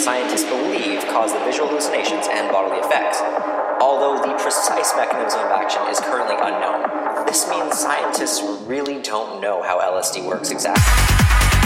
scientists believe cause the visual hallucinations and bodily effects, although the precise mechanism of action is currently unknown. This means scientists really don't know how LSD works exactly.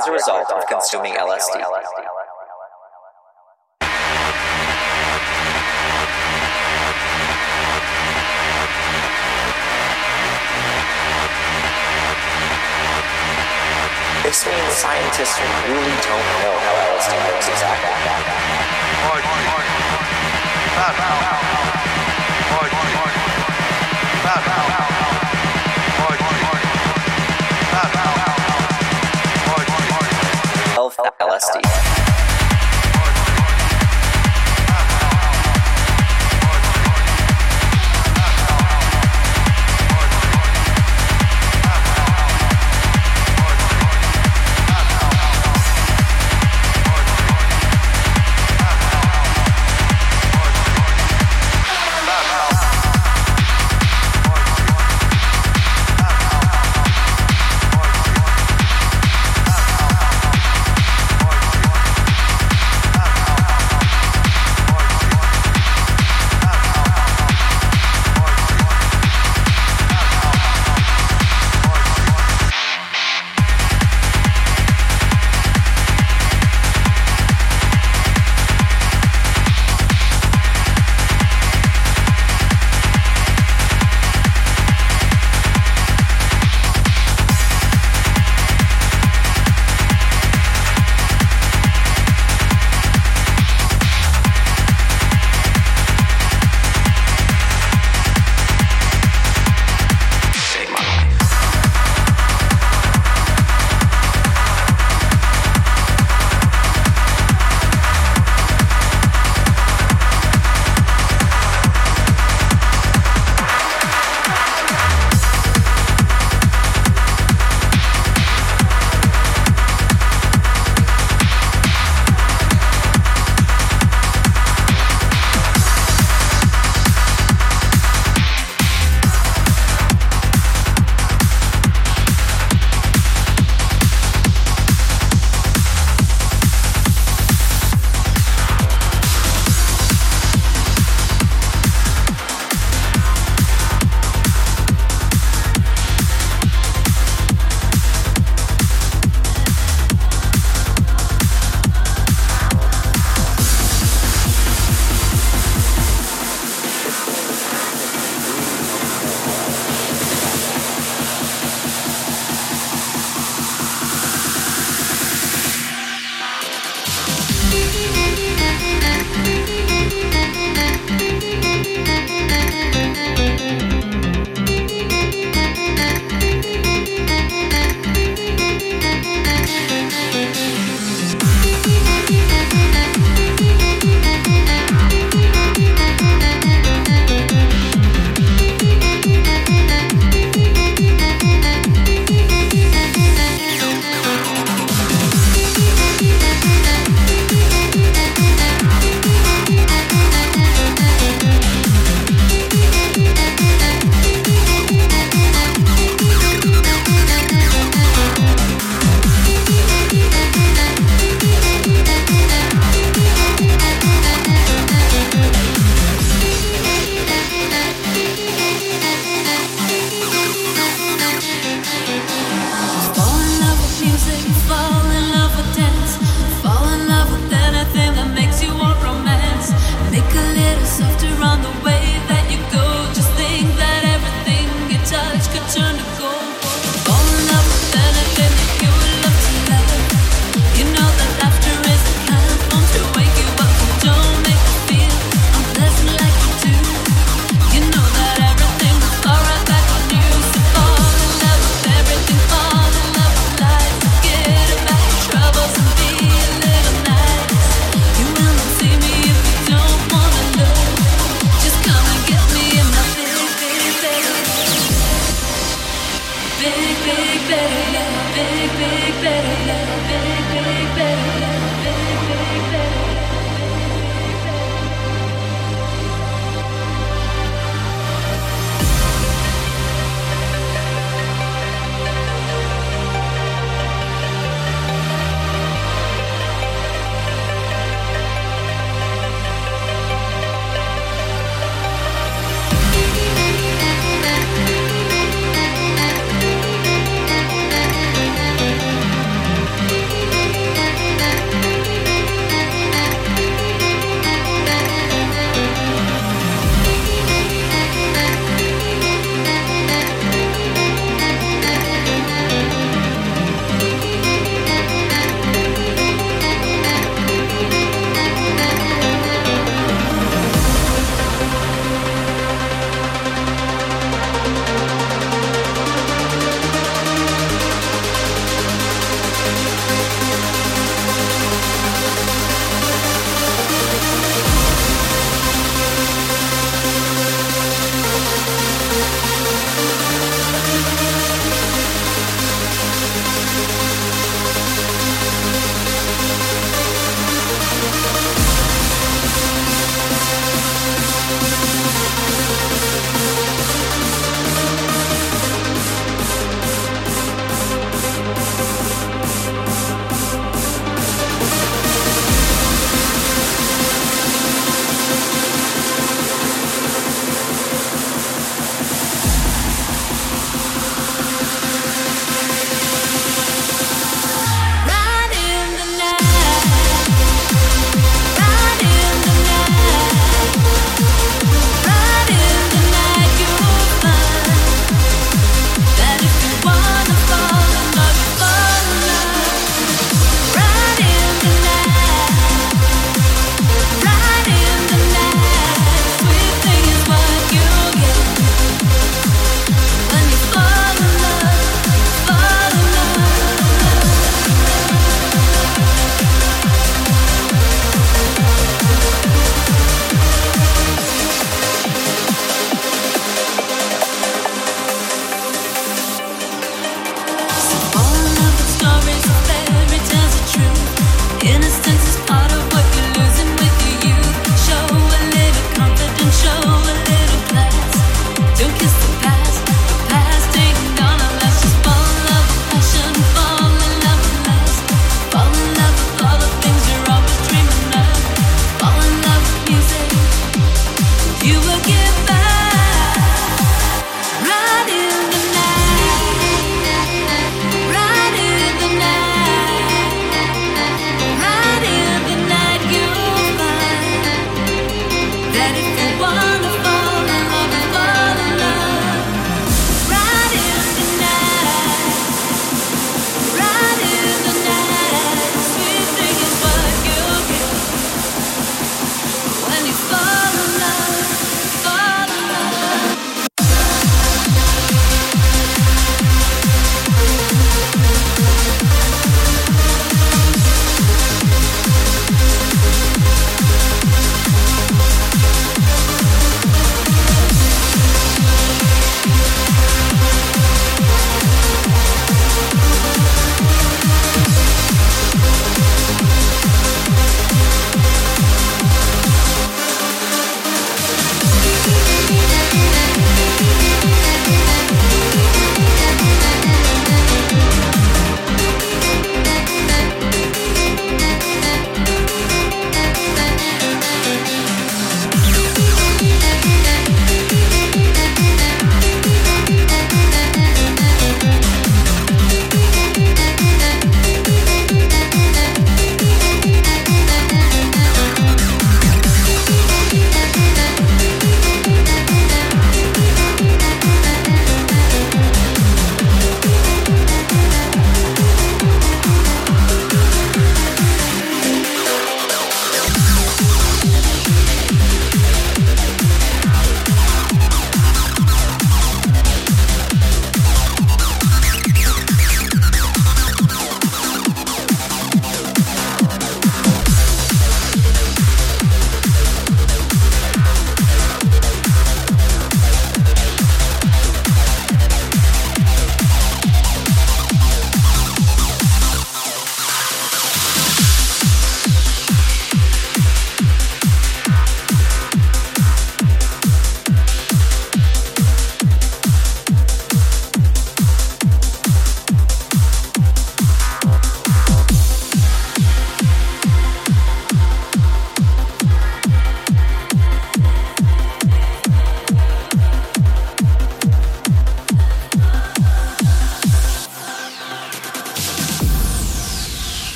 As a result of consuming LSD. This means scientists really don't know how LSD works exactly. Of LSD.